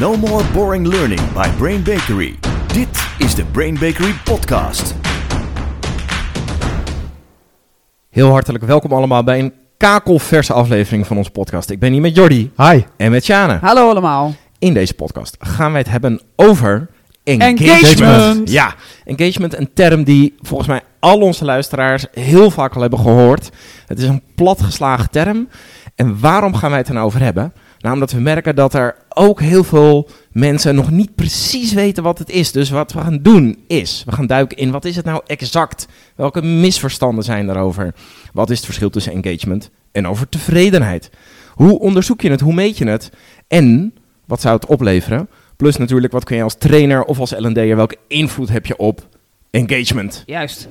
No more boring learning by Brain Bakery. Dit is de Brain Bakery podcast. Heel hartelijk welkom allemaal bij een kakelverse aflevering van onze podcast. Ik ben hier met Jordi Hi. en met Sjane. Hallo allemaal. In deze podcast gaan wij het hebben over engagement. Engagement. Ja, engagement, een term die volgens mij al onze luisteraars heel vaak al hebben gehoord. Het is een platgeslagen term. En waarom gaan wij het er nou over hebben? Nou, omdat we merken dat er ook heel veel mensen nog niet precies weten wat het is. Dus wat we gaan doen is, we gaan duiken in wat is het nou exact? Welke misverstanden zijn daarover? Wat is het verschil tussen engagement en over tevredenheid? Hoe onderzoek je het? Hoe meet je het? En wat zou het opleveren? Plus natuurlijk, wat kun je als trainer of als L&D'er, welke invloed heb je op engagement? Juist.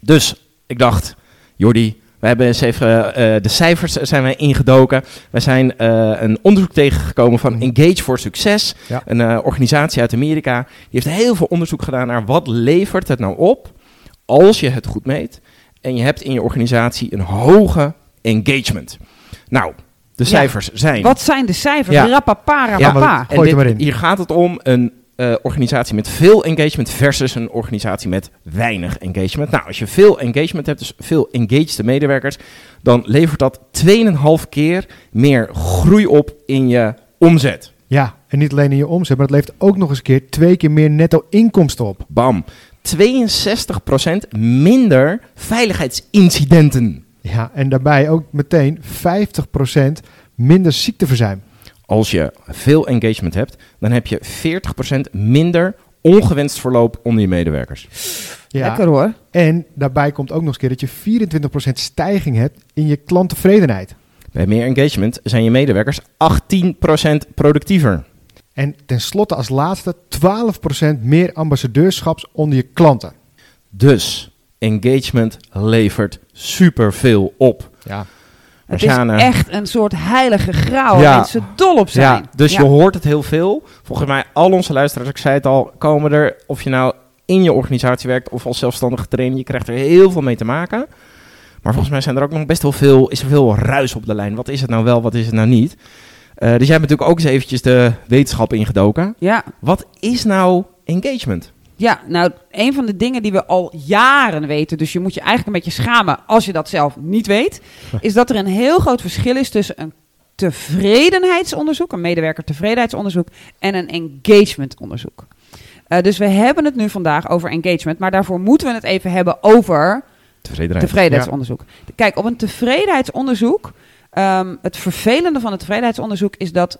Dus ik dacht, Jordi, we hebben eens even eh, de cijfers zijn wij ingedoken. We zijn eh, een onderzoek tegengekomen van Engage for Success, Ja. een eh, organisatie uit Amerika. Die heeft heel veel onderzoek gedaan naar wat levert het nou op als je het goed meet en je hebt in je organisatie een hoge engagement. Nou, de Ja. cijfers zijn. Wat zijn de cijfers? Ja. Rapapa, Ja, Gooi dit- er maar in. Hier gaat het om een eh, organisatie met veel engagement versus een organisatie met weinig engagement. Nou, als je veel engagement hebt, dus veel engaged medewerkers, dan levert dat 2,5 keer meer groei op in je omzet. Ja, en niet alleen in je omzet, maar het levert ook nog eens een keer twee keer meer netto inkomsten op. Bam. 62% minder veiligheidsincidenten. Ja, en daarbij ook meteen 50% minder ziekteverzuim. Als je veel engagement hebt, dan heb je 40% minder ongewenst verloop onder je medewerkers. Ja, Lekker hoor. en daarbij komt ook nog eens een keer dat je 24% stijging hebt in je klanttevredenheid. Bij meer engagement zijn je medewerkers 18% productiever. En tenslotte als laatste 12% meer ambassadeurschaps onder je klanten. Dus engagement levert superveel op. Ja, Het is echt een soort heilige graal waar mensen dol op zijn. Ja, dus je hoort het heel veel. Volgens mij, al onze luisteraars, ik zei het al, komen er, of je nou in je organisatie werkt of als zelfstandige trainer, je krijgt er heel veel mee te maken. Maar volgens mij zijn er ook nog best wel veel, is er veel ruis op de lijn. Wat is het nou wel, wat is het nou niet? Eh, dus jij hebt natuurlijk ook eens eventjes de wetenschap ingedoken. Ja. Wat is nou engagement? Ja, nou, een van de dingen die we al jaren weten, dus je moet je eigenlijk een beetje schamen als je dat zelf niet weet, is dat er een heel groot verschil is tussen een tevredenheidsonderzoek, een medewerker tevredenheidsonderzoek, en een engagementonderzoek. Eh, dus we hebben het nu vandaag over engagement, maar daarvoor moeten we het even hebben over Tevredenheid. tevredenheidsonderzoek. Kijk, op een tevredenheidsonderzoek, ehm, het vervelende van het tevredenheidsonderzoek is dat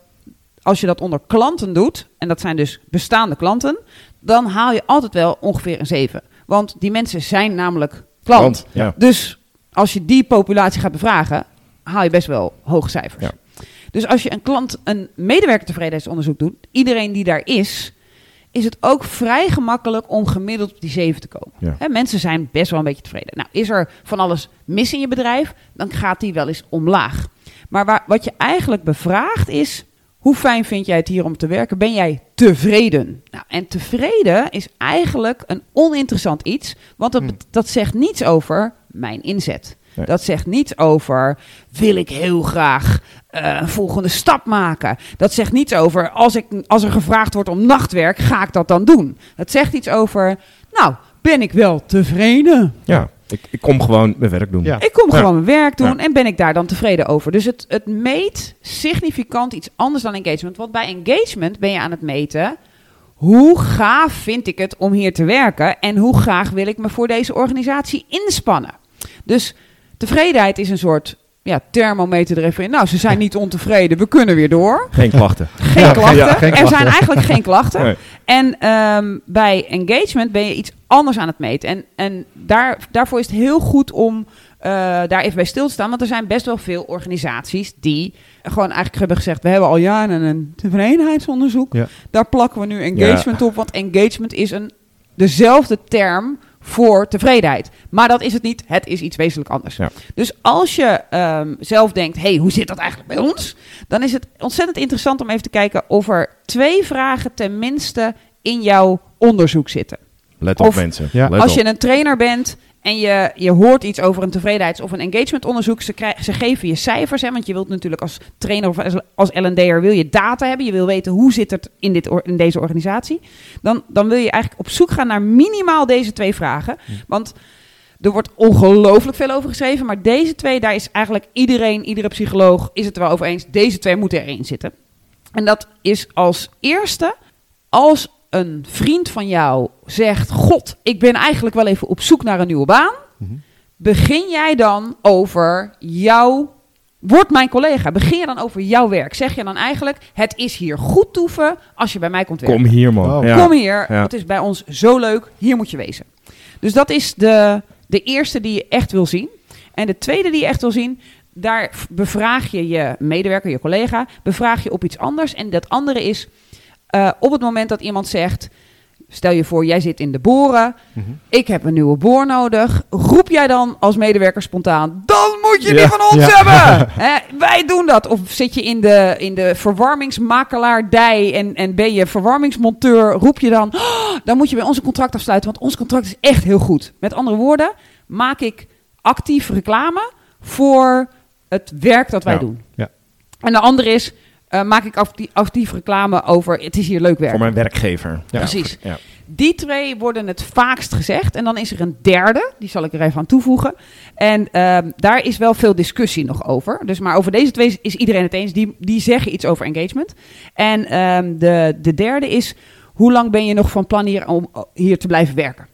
als je dat onder klanten doet, en dat zijn dus bestaande klanten, dan haal je altijd wel ongeveer een 7. Want die mensen zijn namelijk klant. Want, ja. Dus als je die populatie gaat bevragen, haal je best wel hoge cijfers. Ja. Dus als je een klant een medewerker tevredenheidsonderzoek doet, iedereen die daar is, is het ook vrij gemakkelijk om gemiddeld op die 7 te komen. Ja. Mensen zijn best wel een beetje tevreden. Nou, is er van alles mis in je bedrijf, dan gaat die wel eens omlaag. Maar waar, wat je eigenlijk bevraagt is, hoe fijn vind jij het hier om te werken? Ben jij tevreden? Nou, en tevreden is eigenlijk een oninteressant iets, want dat, Hmm. dat zegt niets over mijn inzet. Nee. Dat zegt niets over, wil ik heel graag eh, een volgende stap maken. Dat zegt niets over, als, ik, als er gevraagd wordt om nachtwerk, ga ik dat dan doen. Het zegt iets over, nou, ben ik wel tevreden? ja. Ik, ik kom gewoon mijn werk doen. Ja. Ik kom Ja. gewoon mijn werk doen Ja. en ben ik daar dan tevreden over. Dus het, het meet significant iets anders dan engagement. Want bij engagement ben je aan het meten... hoe gaaf vind ik het om hier te werken... en hoe graag wil ik me voor deze organisatie inspannen. Dus tevredenheid is een soort ja, thermometer er even in. Nou, ze zijn niet ontevreden, we kunnen weer door. Geen klachten. Geen Ja, klachten. ja, geen Er klachten. zijn eigenlijk geen klachten. Nee. En ehm, bij engagement ben je iets anders aan het meten. En, en daar, daarvoor is het heel goed om eh, daar even bij stil te staan. Want er zijn best wel veel organisaties die gewoon eigenlijk hebben gezegd... we hebben al jaren een tevredenheidsonderzoek. Ja. Daar plakken we nu engagement op. Want engagement is een, dezelfde term voor tevredenheid. Maar dat is het niet. Het is iets wezenlijk anders. Ja. Dus als je ehm, zelf denkt, hey, hoe zit dat eigenlijk bij ons? Dan is het ontzettend interessant om even te kijken of er twee vragen tenminste in jouw onderzoek zitten. Let op Of mensen. Ja. Let als op. je een trainer bent en je, je hoort iets over een tevredenheids- of een engagementonderzoek. Ze, krijgen, ze geven je cijfers, hè, want je wilt natuurlijk als trainer of als, als L&D'er wil je data hebben. Je wil weten hoe zit het in, dit, in deze organisatie. Dan, dan wil je eigenlijk op zoek gaan naar minimaal deze twee vragen. Want er wordt ongelooflijk veel over geschreven, maar deze twee, daar is eigenlijk iedereen, iedere psycholoog is het er wel over eens. Deze twee moeten erin zitten. En dat is als eerste, als een vriend van jou zegt: God, ik ben eigenlijk wel even op zoek naar een nieuwe baan. Mhm. Begin jij dan over jouw. Word mijn collega. Begin je dan over jouw werk. Zeg je dan eigenlijk: Het is hier goed toeven als je bij mij komt werken. Kom hier, man. Oh. Ja. Kom hier, Ja. het is bij ons zo leuk, hier moet je wezen. Dus dat is de, de eerste die je echt wil zien. En de tweede die je echt wil zien, daar bevraag je je medewerker, je collega, bevraag je op iets anders. En dat andere is, eh, op het moment dat iemand zegt, stel je voor, jij zit in de boren, Mhm. ik heb een nieuwe boor nodig. Roep jij dan als medewerker spontaan, dan moet je die Ja. van ons Ja. hebben. Hè, wij doen dat. Of zit je in de, in de verwarmingsmakelaardij en, en ben je verwarmingsmonteur, roep je dan, "Oh, dan moet je bij ons een contract afsluiten, want ons contract is echt heel goed. Met andere woorden, maak ik actief reclame voor het werk dat wij Ja. doen. En de andere is, eh, maak ik actief, actief reclame over, het is hier leuk werk. Voor mijn werkgever. Ja. Precies. Ja. Die twee worden het vaakst gezegd. En dan is er een derde, die zal ik er even aan toevoegen. En ehm, daar is wel veel discussie nog over. Dus maar over deze twee is- iedereen het eens. Die, die zeggen iets over engagement. En ehm, de, de derde is, hoe lang ben je nog van plan hier om hier te blijven werken?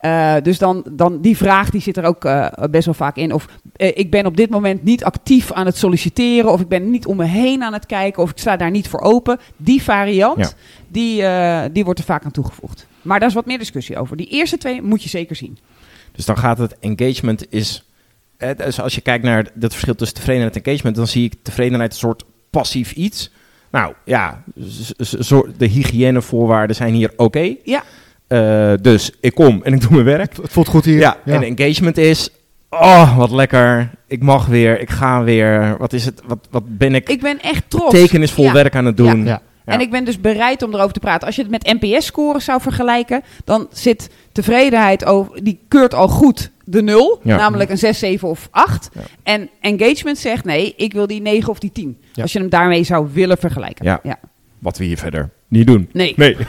Eh, dus dan, dan die vraag die zit er ook eh, best wel vaak in. Of eh, ik ben op dit moment niet actief aan het solliciteren. Of ik ben niet om me heen aan het kijken. Of ik sta daar niet voor open. Die variant, Ja. die, die wordt er vaak aan toegevoegd. Maar daar is wat meer discussie over. Die eerste twee moet je zeker zien. Dus dan gaat het engagement is. eh, Dus als je kijkt naar het verschil tussen tevredenheid en engagement, dan zie ik tevredenheid een soort passief iets. Nou ja, de hygiënevoorwaarden zijn hier oké. Ja. Eh, dus ik kom en ik doe mijn werk. Het voelt goed hier. Ja, en engagement is. Oh, wat lekker. Ik mag weer. Ik ga weer. Wat is het? Wat, wat ben ik, Ik ben echt trots. betekenisvol Ja. werk aan het doen? Ja. Ja. En ik ben dus bereid om erover te praten. Als je het met NPS-scores zou vergelijken, dan zit tevredenheid over, die keurt al goed de nul, Ja. namelijk een 6, 7 of 8. Ja. En engagement zegt nee, ik wil die 9 of die 10. Ja. Als je hem daarmee zou willen vergelijken. Ja. Wat we hier verder niet doen. Nee. Nee.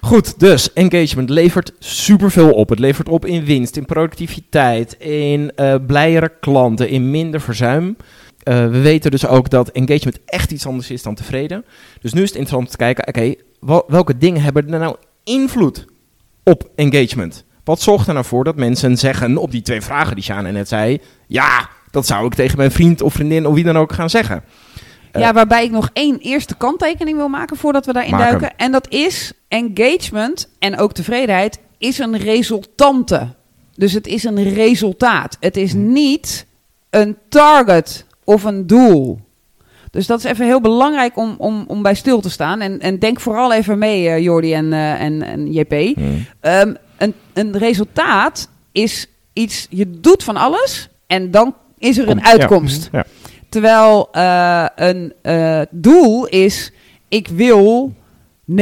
Goed, dus engagement levert superveel op. Het levert op in winst, in productiviteit, in eh blijere klanten, in minder verzuim. Eh, we weten dus ook dat engagement echt iets anders is dan tevreden. Dus nu is het interessant om te kijken, oké, wel- welke dingen hebben er nou invloed op engagement? Wat zorgt er nou voor dat mensen zeggen op die twee vragen die Sjane net zei, ja, dat zou ik tegen mijn vriend of vriendin of wie dan ook gaan zeggen. Ja, waarbij ik nog één eerste kanttekening wil maken voordat we daarin duiken. En dat is engagement en ook tevredenheid is een resultante. Dus het is een resultaat. Het is niet een target of een doel. Dus dat is even heel belangrijk om, om, om bij stil te staan. En, en denk vooral even mee, eh, Jordi en, eh, en, en JP. Hmm. Ehm, een, een resultaat is iets, je doet van alles en dan is er een Komt, uitkomst. Ja. Terwijl eh, een doel is, ik wil 39%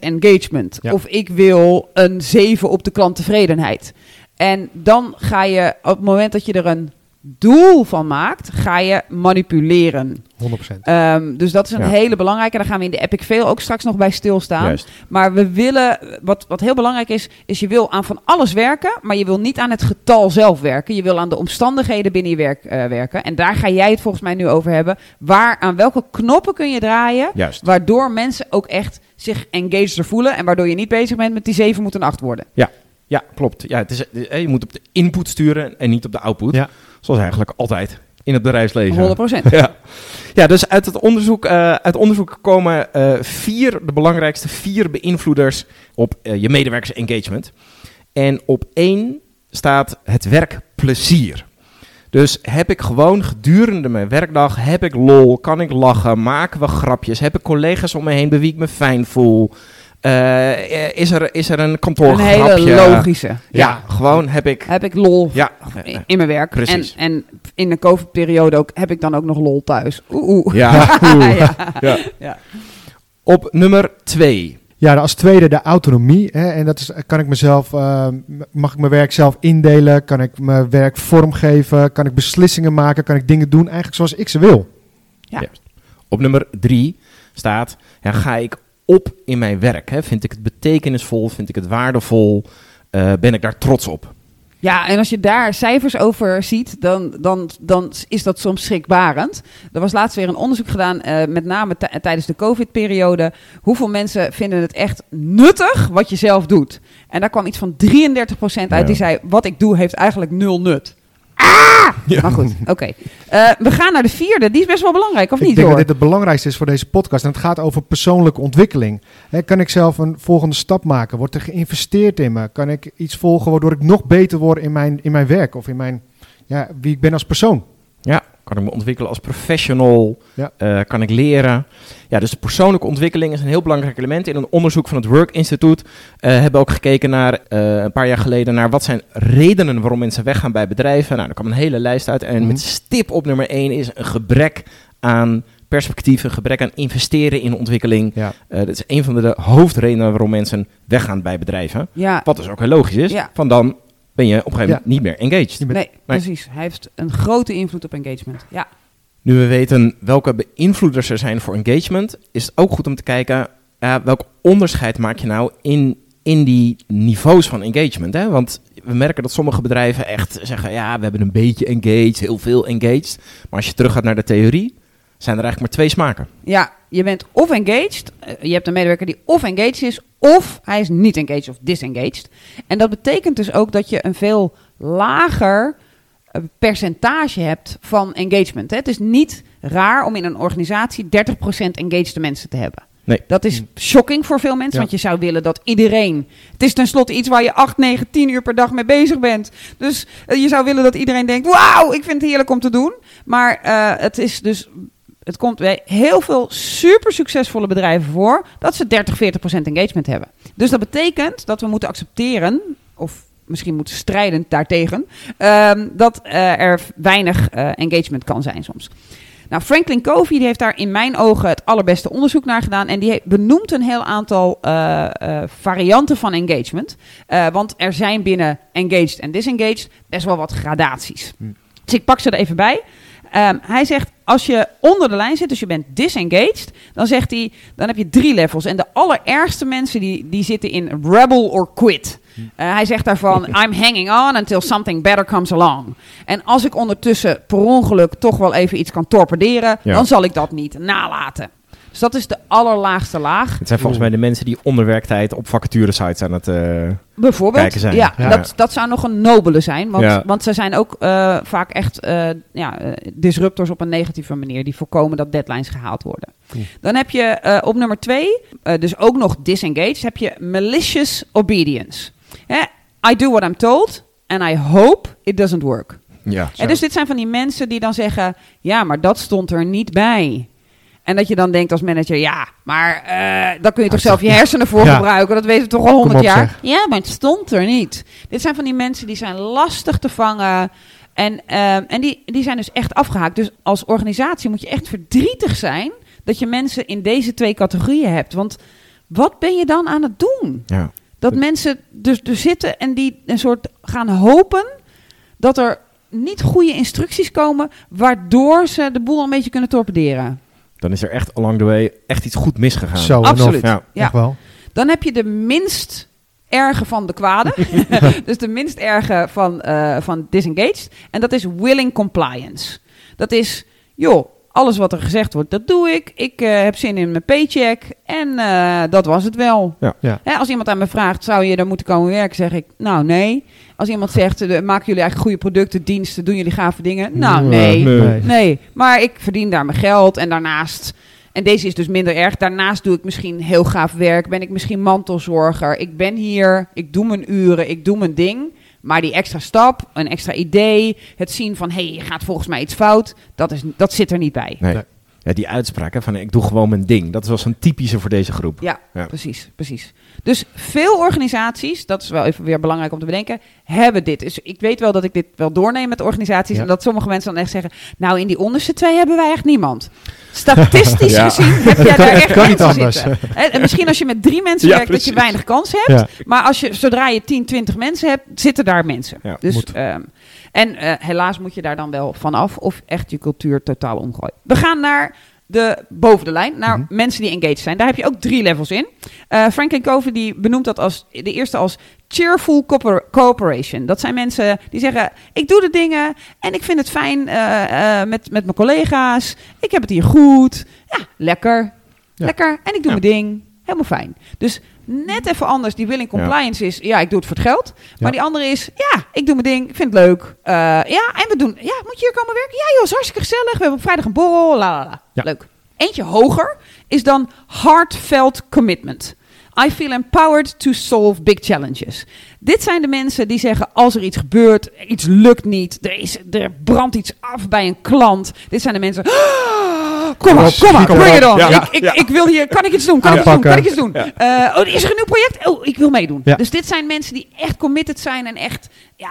engagement. Ja. Of ik wil een 7 op de klanttevredenheid. En dan ga je, op het moment dat je er een doel van maakt, ga je manipuleren. 100%. Ehm, dus dat is een Ja. hele belangrijke. Daar gaan we in de Epic Fail ook straks nog bij stilstaan. Juist. Maar we willen, wat, wat heel belangrijk is, is je wil aan van alles werken, maar je wil niet aan het getal zelf werken. Je wil aan de omstandigheden binnen je werk eh, werken. En daar ga jij het volgens mij nu over hebben. Waar, aan welke knoppen kun je draaien, Juist. waardoor mensen ook echt zich engaged voelen en waardoor je niet bezig bent met die 7 moet een 8 worden. Ja, klopt. Ja, het is, eh, je moet op de input sturen en niet op de output. Ja. Zoals eigenlijk altijd in het bedrijfsleven. 100%. Ja. ja, dus uit het onderzoek, eh, uit onderzoek komen eh, vier, de belangrijkste vier beïnvloeders op je medewerkers engagement. En op één staat het werkplezier. Dus heb ik gewoon gedurende mijn werkdag, heb ik lol, kan ik lachen, maken we grapjes, heb ik collega's om me heen bij wie ik me fijn voel, Eh, is, er, is er een Een kantoorgrapje? hele logische. Ja, gewoon heb ik... Heb ik lol Ja, in in mijn werk. Precies. En, en in de COVID-periode ook heb ik dan ook nog lol thuis. Oeh, oeh. ja. oeh. ja. Ja. Ja. Op nummer twee Ja, als tweede de autonomie. Hè, en dat is, kan ik mezelf, eh, mag ik mijn werk zelf indelen? Kan ik mijn werk vormgeven? Kan ik beslissingen maken? Kan ik dingen doen eigenlijk zoals ik ze wil? Op nummer drie staat, ja, ga ik op in mijn werk? Hè? Vind ik het betekenisvol? Vind ik het waardevol? Eh, ben ik daar trots op? Ja, en als je daar cijfers over ziet, dan, dan, dan is dat soms schrikbarend. Er was laatst weer een onderzoek gedaan, eh, met name tij- tijdens de COVID-periode. Hoeveel mensen vinden het echt nuttig wat je zelf doet? En daar kwam iets van 33% uit Ja. die zei, wat ik doe heeft eigenlijk nul nut. Ah! Maar goed, oké. Eh, we gaan naar de vierde, die is best wel belangrijk, of ik niet denk hoor? dat dit het belangrijkste is voor deze podcast. En het gaat over persoonlijke ontwikkeling. Hè, kan ik zelf een volgende stap maken? Wordt er geïnvesteerd in me? Kan ik iets volgen waardoor ik nog beter word in mijn, in mijn werk? Of in mijn, ja, wie ik ben als persoon? Ja, kan ik me ontwikkelen als professional? Ja. Eh, kan ik leren? Ja, dus de persoonlijke ontwikkeling is een heel belangrijk element. In een onderzoek van het Work Institute eh, hebben we ook gekeken naar, eh, een paar jaar geleden, naar wat zijn redenen waarom mensen weggaan bij bedrijven. Nou, daar kwam een hele lijst uit. En Mhm. met stip op nummer één is een gebrek aan perspectief, een gebrek aan investeren in ontwikkeling. Ja. Eh, dat is een van de, de hoofdredenen waarom mensen weggaan bij bedrijven. Ja, Wat dus ook heel logisch is. Ja. Van dan ben je op een gegeven moment Ja. niet meer engaged. Nee, precies. Hij heeft een grote invloed op engagement. Ja. Nu we weten welke beïnvloeders er zijn voor engagement, is het ook goed om te kijken eh, welk onderscheid maak je nou in, in die niveaus van engagement. Hè? Want we merken dat sommige bedrijven echt zeggen, ja, we hebben een beetje engaged, heel veel engaged. Maar als je terug gaat naar de theorie, zijn er eigenlijk maar twee smaken. Ja, je bent of engaged, eh, je hebt een medewerker die of engaged is, of hij is niet engaged of disengaged. En dat betekent dus ook dat je een veel lager eh, percentage hebt van engagement. Hè. Het is niet raar om in een organisatie 30% engaged mensen te hebben. Nee. Dat is shocking voor veel mensen, Ja. want je zou willen dat iedereen... Het is tenslotte iets waar je 8, 9, 10 uur per dag mee bezig bent. Dus eh, je zou willen dat iedereen denkt, wauw, ik vind het heerlijk om te doen. Maar eh, het is dus... Het komt bij heel veel super succesvolle bedrijven voor dat ze 30, 40 procent engagement hebben. Dus dat betekent dat we moeten accepteren, of misschien moeten strijden daartegen, ehm, dat eh, er weinig eh, engagement kan zijn soms. Nou, Franklin Covey die heeft daar in mijn ogen het allerbeste onderzoek naar gedaan. En die benoemt een heel aantal eh, varianten van engagement. Want er zijn binnen engaged en disengaged best wel wat gradaties. Hm. Dus ik pak ze er even bij. Ehm, hij zegt, als je onder de lijn zit, dus je bent disengaged, dan zegt hij, dan heb je drie levels. En de allerergste mensen, die, die zitten in rebel or quit. Eh, hij zegt daarvan, I'm hanging on until something better comes along. En als ik ondertussen per ongeluk toch wel even iets kan torpederen, Ja. dan zal ik dat niet nalaten. Dus dat is de allerlaagste laag. Het zijn volgens mij de mensen die onder werktijd op vacaturesites aan het... eh, Bijvoorbeeld. Kijken zijn. Ja, Ja. Dat, dat zou nog een nobele zijn. Want, Ja. want ze zijn ook eh, vaak echt eh, ja, disruptors op een negatieve manier. Die voorkomen dat deadlines gehaald worden. Dan heb je eh, op nummer twee, eh, dus ook nog disengaged, heb je malicious obedience. Hè? I do what I'm told and I hope it doesn't work. ja. En dus dit zijn van die mensen die dan zeggen: ja, maar dat stond er niet bij. En dat je dan denkt als manager: ja, maar eh dan kun je toch zelf je hersenen voor Ja. gebruiken. Dat weten we toch al honderd jaar. zeg. Ja, maar het stond er niet. Dit zijn van die mensen die zijn lastig te vangen. En, eh, en die, die zijn dus echt afgehaakt. Dus als organisatie moet je echt verdrietig zijn dat je mensen in deze twee categorieën hebt. Want wat ben je dan aan het doen? ja. Dat mensen dus, dus zitten en die een soort gaan hopen dat er niet goede instructies komen, waardoor ze de boel een beetje kunnen torpederen. Dan is er echt along the way echt iets goed misgegaan. Zo, Absoluut. Ja. Ja. Echt wel. Dan heb je de minst erge van de kwade. dus de minst erge van, eh, van disengaged. En dat is willing compliance. Dat is, joh, alles wat er gezegd wordt, dat doe ik. Ik eh, heb zin in mijn paycheck. En eh, dat was het wel. Ja. Ja. Hè, als iemand aan me vraagt, zou je daar moeten komen werken? Zeg ik, nou nee. Als iemand zegt, eh, maken jullie eigenlijk goede producten, diensten, doen jullie gave dingen? Nou nee. nee. Nee. Nee, maar ik verdien daar mijn geld en daarnaast... En deze is dus minder erg. Daarnaast doe ik misschien heel gaaf werk. Ben ik misschien mantelzorger. Ik ben hier, ik doe mijn uren, ik doe mijn ding. Maar die extra stap, een extra idee, het zien van... hé, hey, je gaat volgens mij iets fout, dat, is, dat zit er niet bij. Nee. Nee. Ja, die uitspraak hè, van ik doe gewoon mijn ding. Dat is wel zo'n typische voor deze groep. Ja, Ja. precies, precies. Dus veel organisaties, dat is wel even weer belangrijk om te bedenken, hebben dit. Dus ik weet wel dat ik dit wel doorneem met organisaties. Ja. En dat sommige mensen dan echt zeggen, nou in die onderste twee hebben wij echt niemand. Statistisch Ja. gezien heb jij daar echt kan niet mensen anders. zitten. En misschien als je met drie mensen Ja, werkt, dat je weinig kans hebt. Ja. Maar als je, zodra je 10, 20 mensen hebt, zitten daar mensen. Ja, dus, ehm, en eh, helaas moet je daar dan wel vanaf of echt je cultuur totaal omgooien. We gaan naar de boven de lijn, naar Mhm. mensen die engaged zijn. Daar heb je ook drie levels in. Eh Franklin Covey die benoemt dat als de eerste als cheerful cooper- cooperation. Dat zijn mensen die zeggen: ik doe de dingen en ik vind het fijn eh, eh, met, met mijn collega's. Ik heb het hier goed. Ja, lekker. Ja. Lekker. En ik doe Ja. mijn ding. Helemaal fijn. Dus net even anders. Die willing Ja. compliance is: ja, ik doe het voor het geld. Maar die andere is: ja, ik doe mijn ding. Ik vind het leuk. Eh, ja, en we doen. Ja, moet je hier komen werken? Ja, joh, is hartstikke gezellig. We hebben op vrijdag een borrel. La la la. Ja. Leuk. Eentje hoger is dan heartfelt commitment. I feel empowered to solve big challenges. Dit zijn de mensen die zeggen: als er iets gebeurt, iets lukt niet, er, is, er brandt iets af bij een klant. Dit zijn de mensen. "Ah, Kom maar, kom maar, bring it op. on. Ja. Ik, ik, ik wil hier, kan ik iets doen? Kan ik iets doen? Aanpakken. Kan ik iets doen? Eh, oh, is er een nieuw project? Oh, ik wil meedoen. Ja. Dus dit zijn mensen die echt committed zijn en echt ja,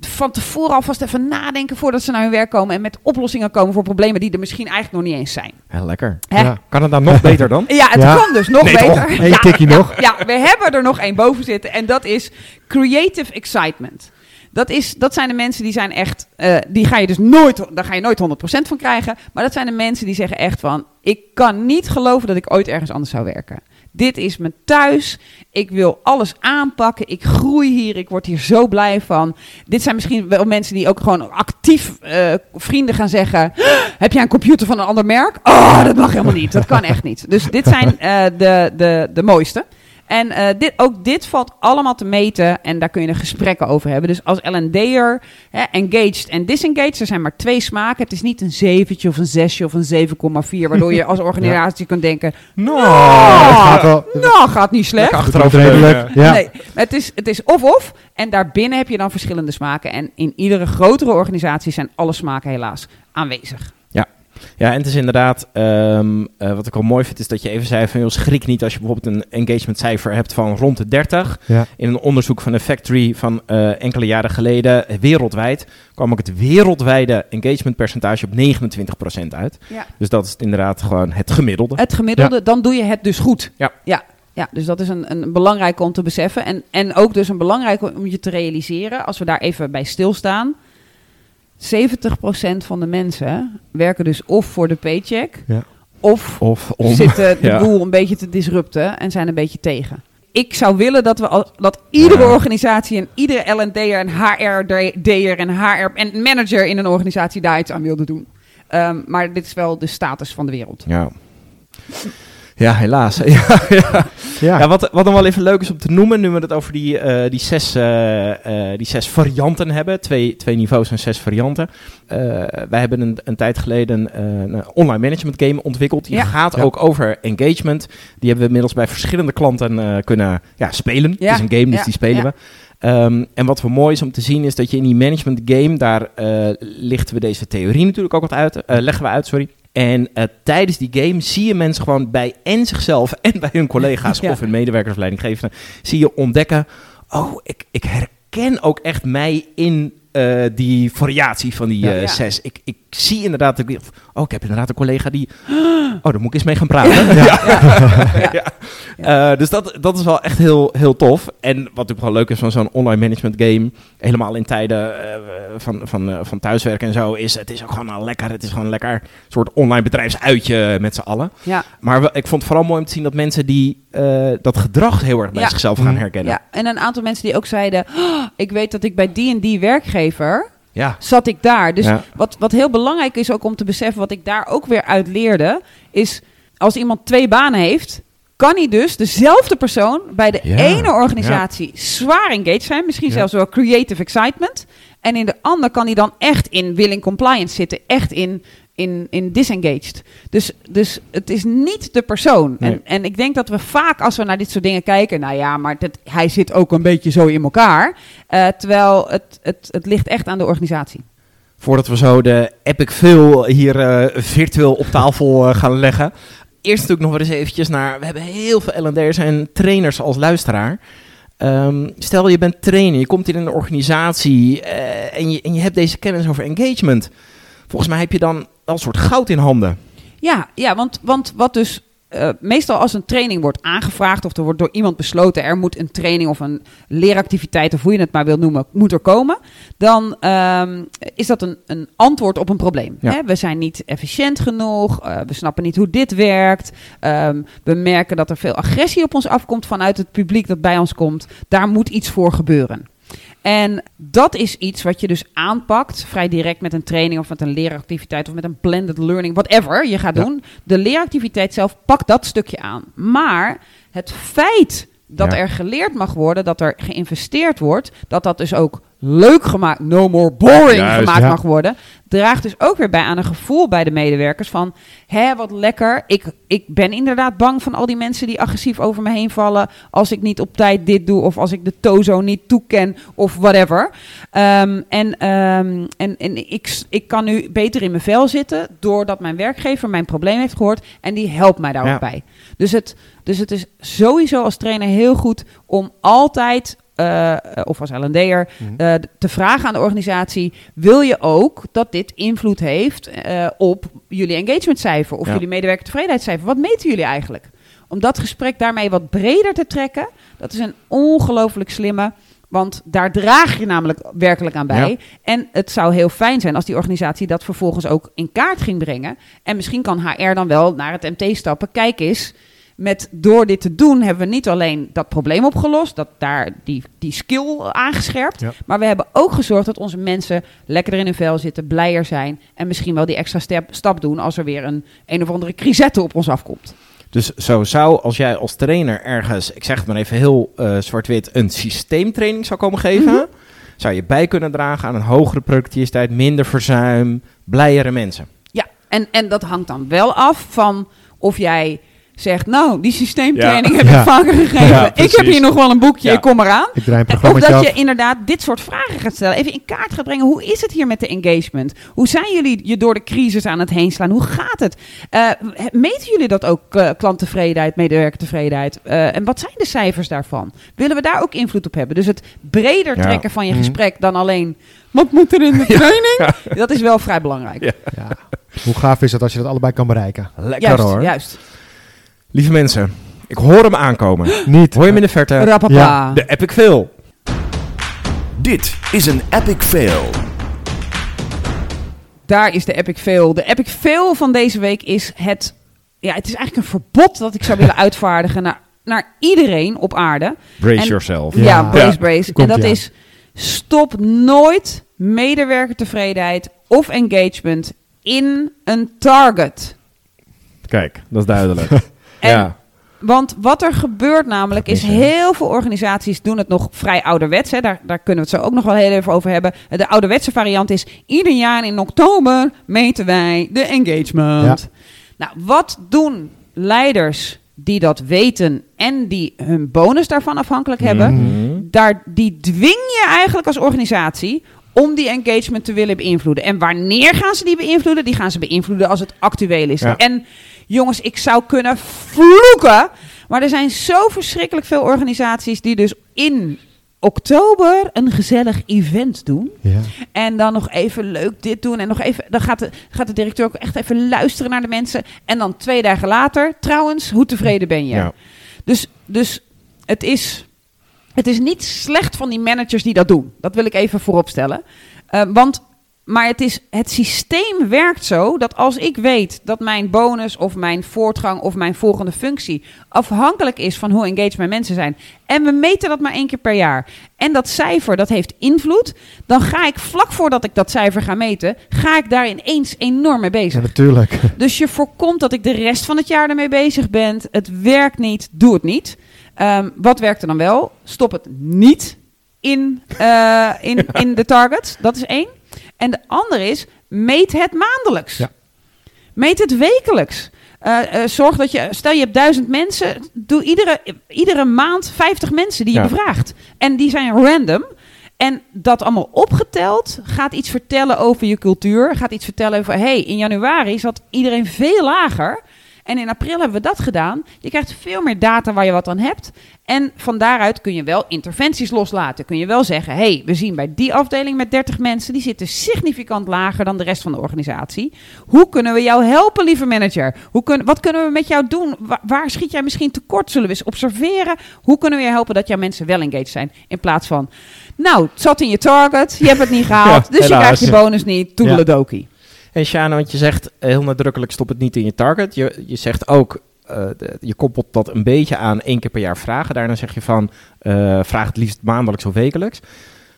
van tevoren alvast even nadenken voordat ze naar hun werk komen en met oplossingen komen voor problemen die er misschien eigenlijk nog niet eens zijn. Ja, lekker. Ja. Kan het dan nog beter dan? Ja, het Ja. kan dus nog Nee, beter. Eén ja, tikkie ja, nog. Ja, we hebben er nog één boven zitten en dat is creative excitement. Dat, is, dat zijn de mensen die zijn echt, eh, die ga je dus nooit, daar ga je nooit 100% van krijgen. Maar dat zijn de mensen die zeggen echt van, ik kan niet geloven dat ik ooit ergens anders zou werken. Dit is mijn thuis. Ik wil alles aanpakken. Ik groei hier. Ik word hier zo blij van. Dit zijn misschien wel mensen die ook gewoon actief eh, vrienden gaan zeggen. Heb jij een computer van een ander merk? Oh, dat mag helemaal niet. Dat kan echt niet. Dus dit zijn eh, de, de, de mooiste. En eh, dit, ook dit valt allemaal te meten en daar kun je er gesprekken over hebben. Dus als L&D'er, hè, engaged en disengaged, er zijn maar twee smaken. Het is niet een zeventje of een zesje of een 7,4, waardoor je als organisatie kunt denken, No. nou, het gaat wel- nou, gaat niet slecht. Achterover. Ja. Nee, het is, het is of-of. En daarbinnen heb je dan verschillende smaken. En in iedere grotere organisatie zijn alle smaken helaas aanwezig. Ja, en het is inderdaad, ehm, eh, wat ik wel mooi vind, is dat je even zei van, joh, schrik niet als je bijvoorbeeld een engagementcijfer hebt van rond de 30. Ja. In een onderzoek van de Factory van eh, enkele jaren geleden, eh, wereldwijd, kwam ook het wereldwijde engagementpercentage op 29% uit. Ja. Dus dat is inderdaad gewoon het gemiddelde. Het gemiddelde, dan doe je het dus goed. Ja. Ja, ja dus dat is een, een belangrijke om te beseffen. En, en ook dus een belangrijke om je te realiseren, als we daar even bij stilstaan. 70% van de mensen werken dus of voor de paycheck, Ja. of Of om. zitten de Ja. boel een beetje te disrupten en zijn een beetje tegen. Ik zou willen dat, we al, dat iedere Ja. organisatie en iedere L&D'er en HRD'er en HR en manager in een organisatie daar iets aan wilde doen. Ehm, maar dit is wel de status van de wereld. Ja. Ja, helaas. ja, ja. Ja. Ja, wat, wat dan wel even leuk is om te noemen, nu we het over die, eh, die, zes, eh, eh, die zes varianten hebben, twee, twee niveaus en zes varianten. Eh, wij hebben een, een tijd geleden eh, een online management game ontwikkeld. Die Ja. gaat Ja. ook over engagement. Die hebben we inmiddels bij verschillende klanten eh, kunnen ja, spelen. Ja. Het is een game, dus Ja. die spelen Ja. we. Ehm, en wat wel mooi is om te zien is dat je in die management game, daar eh, lichten we deze theorie natuurlijk ook wat uit, eh, leggen we uit, sorry. En eh, tijdens die game zie je mensen gewoon bij en zichzelf en bij hun collega's Ja. of hun medewerkers of leidinggevenden, zie je ontdekken, oh, ik, ik herken ook echt mij in eh, die variatie van die Ja. eh, Ja. zes. Ik, ik zie inderdaad, ik, oh, ik heb inderdaad een collega die, oh, daar moet ik eens mee gaan praten. Ja. Ja. Eh, dus dat, dat is wel echt heel, heel tof. En wat natuurlijk wel leuk is van zo'n online management game, helemaal in tijden eh, van, van, eh, van thuiswerken en zo, is het is ook gewoon al lekker. Het is gewoon een lekker soort online bedrijfsuitje met z'n allen. Ja, Maar wel- ik vond het vooral mooi om te zien dat mensen die eh, dat gedrag heel erg bij Ja. zichzelf gaan Mhm. herkennen. ja, en een aantal mensen die ook zeiden: "Oh, Ik weet dat ik bij die en die werkgever Ja. zat ik daar. Dus Ja. wat, wat heel belangrijk is ook om te beseffen, wat ik daar ook weer uit leerde, is als iemand twee banen heeft, kan hij dus dezelfde persoon bij de Ja, ene organisatie zwaar engaged zijn, misschien zelfs wel creative excitement, en in de ander kan hij dan echt in willing compliance zitten, echt in, in, in disengaged. Dus, dus het is niet de persoon. Nee. En, en ik denk dat we vaak als we naar dit soort dingen kijken, nou ja, maar dat, hij zit ook een beetje zo in elkaar, eh, terwijl het, het, het ligt echt aan de organisatie. Voordat we zo de epic veel hier eh, virtueel op tafel eh, gaan leggen. Eerst natuurlijk nog wel eens eventjes naar... We hebben heel veel L&D'ers en trainers als luisteraar. Ehm, stel je bent trainer, je komt in een organisatie en, je, en je hebt deze kennis over engagement. Volgens mij heb je dan al een soort goud in handen. Ja, ja want, want wat dus eh, meestal als een training wordt aangevraagd of er wordt door iemand besloten er moet een training of een leeractiviteit of hoe je het maar wilt noemen, moet er komen, dan ehm, is dat een, een antwoord op een probleem. Ja. Hè? We zijn niet efficiënt genoeg, eh, we snappen niet hoe dit werkt, ehm, we merken dat er veel agressie op ons afkomt vanuit het publiek dat bij ons komt. Daar moet iets voor gebeuren. En dat is iets wat je dus aanpakt, vrij direct met een training of met een leeractiviteit of met een blended learning, whatever je gaat Ja. doen. De leeractiviteit zelf pakt dat stukje aan. Maar het feit dat Ja. er geleerd mag worden, dat er geïnvesteerd wordt, dat dat dus ook leuk gemaakt, no more boring Juist, gemaakt ja. mag worden, draagt dus ook weer bij aan een gevoel bij de medewerkers van, hè, wat lekker. Ik, ik ben inderdaad bang van al die mensen die agressief over me heen vallen als ik niet op tijd dit doe of als ik de tozo niet toeken of whatever. Ehm, en ehm, en, en ik, ik kan nu beter in mijn vel zitten doordat mijn werkgever mijn probleem heeft gehoord en die helpt mij daar Ja. ook bij. Dus het, dus het is sowieso als trainer heel goed om altijd, eh, of als L&D'er, Mhm. eh, te vragen aan de organisatie: wil je ook dat dit invloed heeft eh, op jullie engagementcijfer of Ja. jullie medewerkertevredenheidscijfer? Wat meten jullie eigenlijk? Om dat gesprek daarmee wat breder te trekken, dat is een ongelooflijk slimme. Want daar draag je namelijk werkelijk aan bij. Ja. En het zou heel fijn zijn als die organisatie dat vervolgens ook in kaart ging brengen. En misschien kan HR dan wel naar het MT stappen. Kijk eens, met, door dit te doen hebben we niet alleen dat probleem opgelost, dat daar die, die skill aangescherpt. Ja. Maar we hebben ook gezorgd dat onze mensen lekkerder in hun vel zitten, blijer zijn. En misschien wel die extra step, stap doen als er weer een een of andere crisette op ons afkomt. Dus zo zou, als jij als trainer ergens, ik zeg het maar even heel eh, zwart-wit, een systeemtraining zou komen geven, Mhm. zou je bij kunnen dragen aan een hogere productiviteit, minder verzuim, blijere mensen. Ja, en, en dat hangt dan wel af van of jij zegt, nou, die systeemtraining Ja. heb ik Ja. vaker gegeven. Ja, ik heb hier nog wel een boekje, Ja. ik kom eraan. Ik draai een En programma dat af. je inderdaad dit soort vragen gaat stellen. Even in kaart gaat brengen. Hoe is het hier met de engagement? Hoe zijn jullie je door de crisis aan het heen slaan? Hoe gaat het? Eh, meten jullie dat ook, eh, klanttevredenheid, medewerkertevredenheid? Eh, en wat zijn de cijfers daarvan? Willen we daar ook invloed op hebben? Dus het breder Ja. trekken van je Mhm. gesprek dan alleen... Wat moet er in de training? Dat is wel vrij belangrijk. Ja. Ja. Hoe gaaf is dat als je dat allebei kan bereiken? Lekker Juist, hoor. juist. Lieve mensen, ik hoor hem aankomen. Niet. Hoor je hem in de verte? Rapapa. Ja. De epic fail. Dit is een epic fail. Daar is de epic fail. De epic fail van deze week is het... Ja, het is eigenlijk een verbod dat ik zou willen uitvaardigen naar, naar iedereen op aarde. Brace En- yourself. Ja, Ja. brace, Ja. brace. En dat is stop nooit medewerkertevredenheid of engagement in een target. Kijk, dat is duidelijk. En- ja. Want wat er gebeurt namelijk is, heel veel organisaties doen het nog vrij ouderwets. Hè. Daar, daar kunnen we het zo ook nog wel heel even over hebben. De ouderwetse variant is, ieder jaar in oktober meten wij de engagement. Nou, wat doen leiders die dat weten en die hun bonus daarvan afhankelijk hebben? Mhm. daar, die dwing je eigenlijk als organisatie om die engagement te willen beïnvloeden. En wanneer gaan ze die beïnvloeden? Die gaan ze beïnvloeden als het actueel is. Ja. En jongens, ik zou kunnen vloeken, maar er zijn zo verschrikkelijk veel organisaties die dus in oktober een gezellig event doen. Ja. En dan nog even leuk dit doen. En nog even, dan gaat de, gaat de directeur ook echt even luisteren naar de mensen. En dan twee dagen later, trouwens, hoe tevreden ben je? Ja. Dus, dus het, is, het is niet slecht van die managers die dat doen. Dat wil ik even vooropstellen. Eh, want, maar het, is, het systeem werkt zo dat als ik weet dat mijn bonus of mijn voortgang of mijn volgende functie afhankelijk is van hoe engaged mijn mensen zijn. En we meten dat maar één keer per jaar. En dat cijfer dat heeft invloed. Dan ga ik vlak voordat ik dat cijfer ga meten, ga ik daar ineens enorm mee bezig. Ja, natuurlijk. Dus je voorkomt dat ik de rest van het jaar ermee bezig ben. Het werkt niet, doe het niet. Ehm, wat werkt er dan wel? Stop het niet in, eh, in, in de target. Dat is één. En de andere is, meet het maandelijks. Ja. Meet het wekelijks. Eh, eh, zorg dat je, stel je hebt duizend mensen, doe iedere, iedere maand 50 mensen die je Ja. bevraagt. En die zijn random. En dat allemaal opgeteld gaat iets vertellen over je cultuur. Gaat iets vertellen over, hey, in januari zat iedereen veel lager. En in april hebben we dat gedaan. Je krijgt veel meer data waar je wat aan hebt. En van daaruit kun je wel interventies loslaten. Kun je wel zeggen: hé, hey, we zien bij die afdeling met 30 mensen, die zitten significant lager dan de rest van de organisatie. Hoe kunnen we jou helpen, lieve manager? Hoe kun, wat kunnen we met jou doen? Waar, waar schiet jij misschien tekort? Zullen we eens observeren? Hoe kunnen we je helpen dat jouw mensen wel engaged zijn? In plaats van, nou, het zat in je target, je hebt het niet gehaald, Ja, dus je krijgt je bonus niet. Toedeledokie. En Shana, want je zegt heel nadrukkelijk stop het niet in je target. Je, je zegt ook, eh, de- je koppelt dat een beetje aan één keer per jaar vragen. Daarna zeg je van, eh, vraag het liefst maandelijks of wekelijks.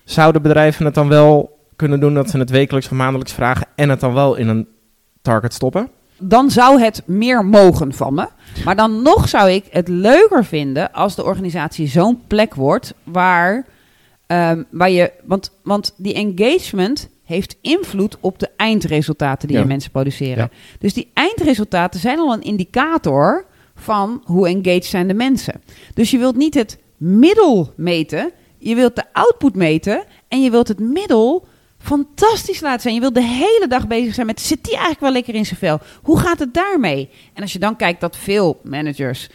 Zouden bedrijven het dan wel kunnen doen dat ze het wekelijks of maandelijks vragen en het dan wel in een target stoppen? dan zou het meer mogen van me. Maar dan nog zou ik het leuker vinden als de organisatie zo'n plek wordt waar, ehm, waar je. Want, want die engagement heeft invloed op de eindresultaten die Ja. je mensen produceren. Ja. Dus die eindresultaten zijn al een indicator van hoe engaged zijn de mensen. Dus je wilt niet het middel meten, je wilt de output meten en je wilt het middel fantastisch laten zijn. Je wilt de hele dag bezig zijn met zit die eigenlijk wel lekker in zijn vel? Hoe gaat het daarmee? En als je dan kijkt dat veel managers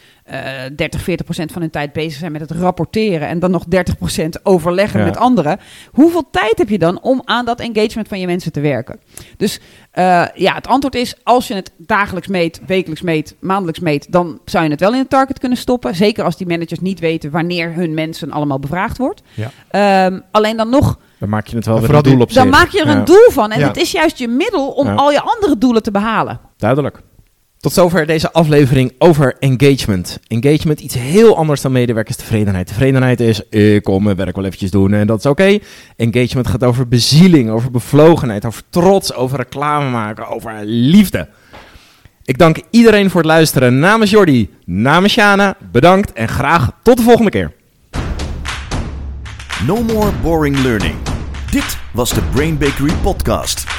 30, 40 procent van hun tijd bezig zijn met het rapporteren en dan nog 30 procent overleggen Ja. met anderen. Hoeveel tijd heb je dan om aan dat engagement van je mensen te werken? Dus eh, ja, het antwoord is: als je het dagelijks meet, wekelijks meet, maandelijks meet, dan zou je het wel in het target kunnen stoppen. Zeker als die managers niet weten wanneer hun mensen allemaal bevraagd wordt. Ja. Ehm, alleen dan nog, Dan maak je het wel weer een vooral doel op dan maak je er Ja, een doel van. En Ja. het is juist je middel om Ja. al je andere doelen te behalen. Duidelijk. Tot zover deze aflevering over engagement. Engagement, iets heel anders dan medewerkerstevredenheid. Tevredenheid is, ik kom mijn werk wel eventjes doen en dat is oké. Engagement gaat over bezieling, over bevlogenheid, over trots, over reclame maken, over liefde. Ik dank iedereen voor het luisteren. Namens Jordi, namens Shana, bedankt en graag tot de volgende keer. No more boring learning. Dit was de Brain Bakery podcast.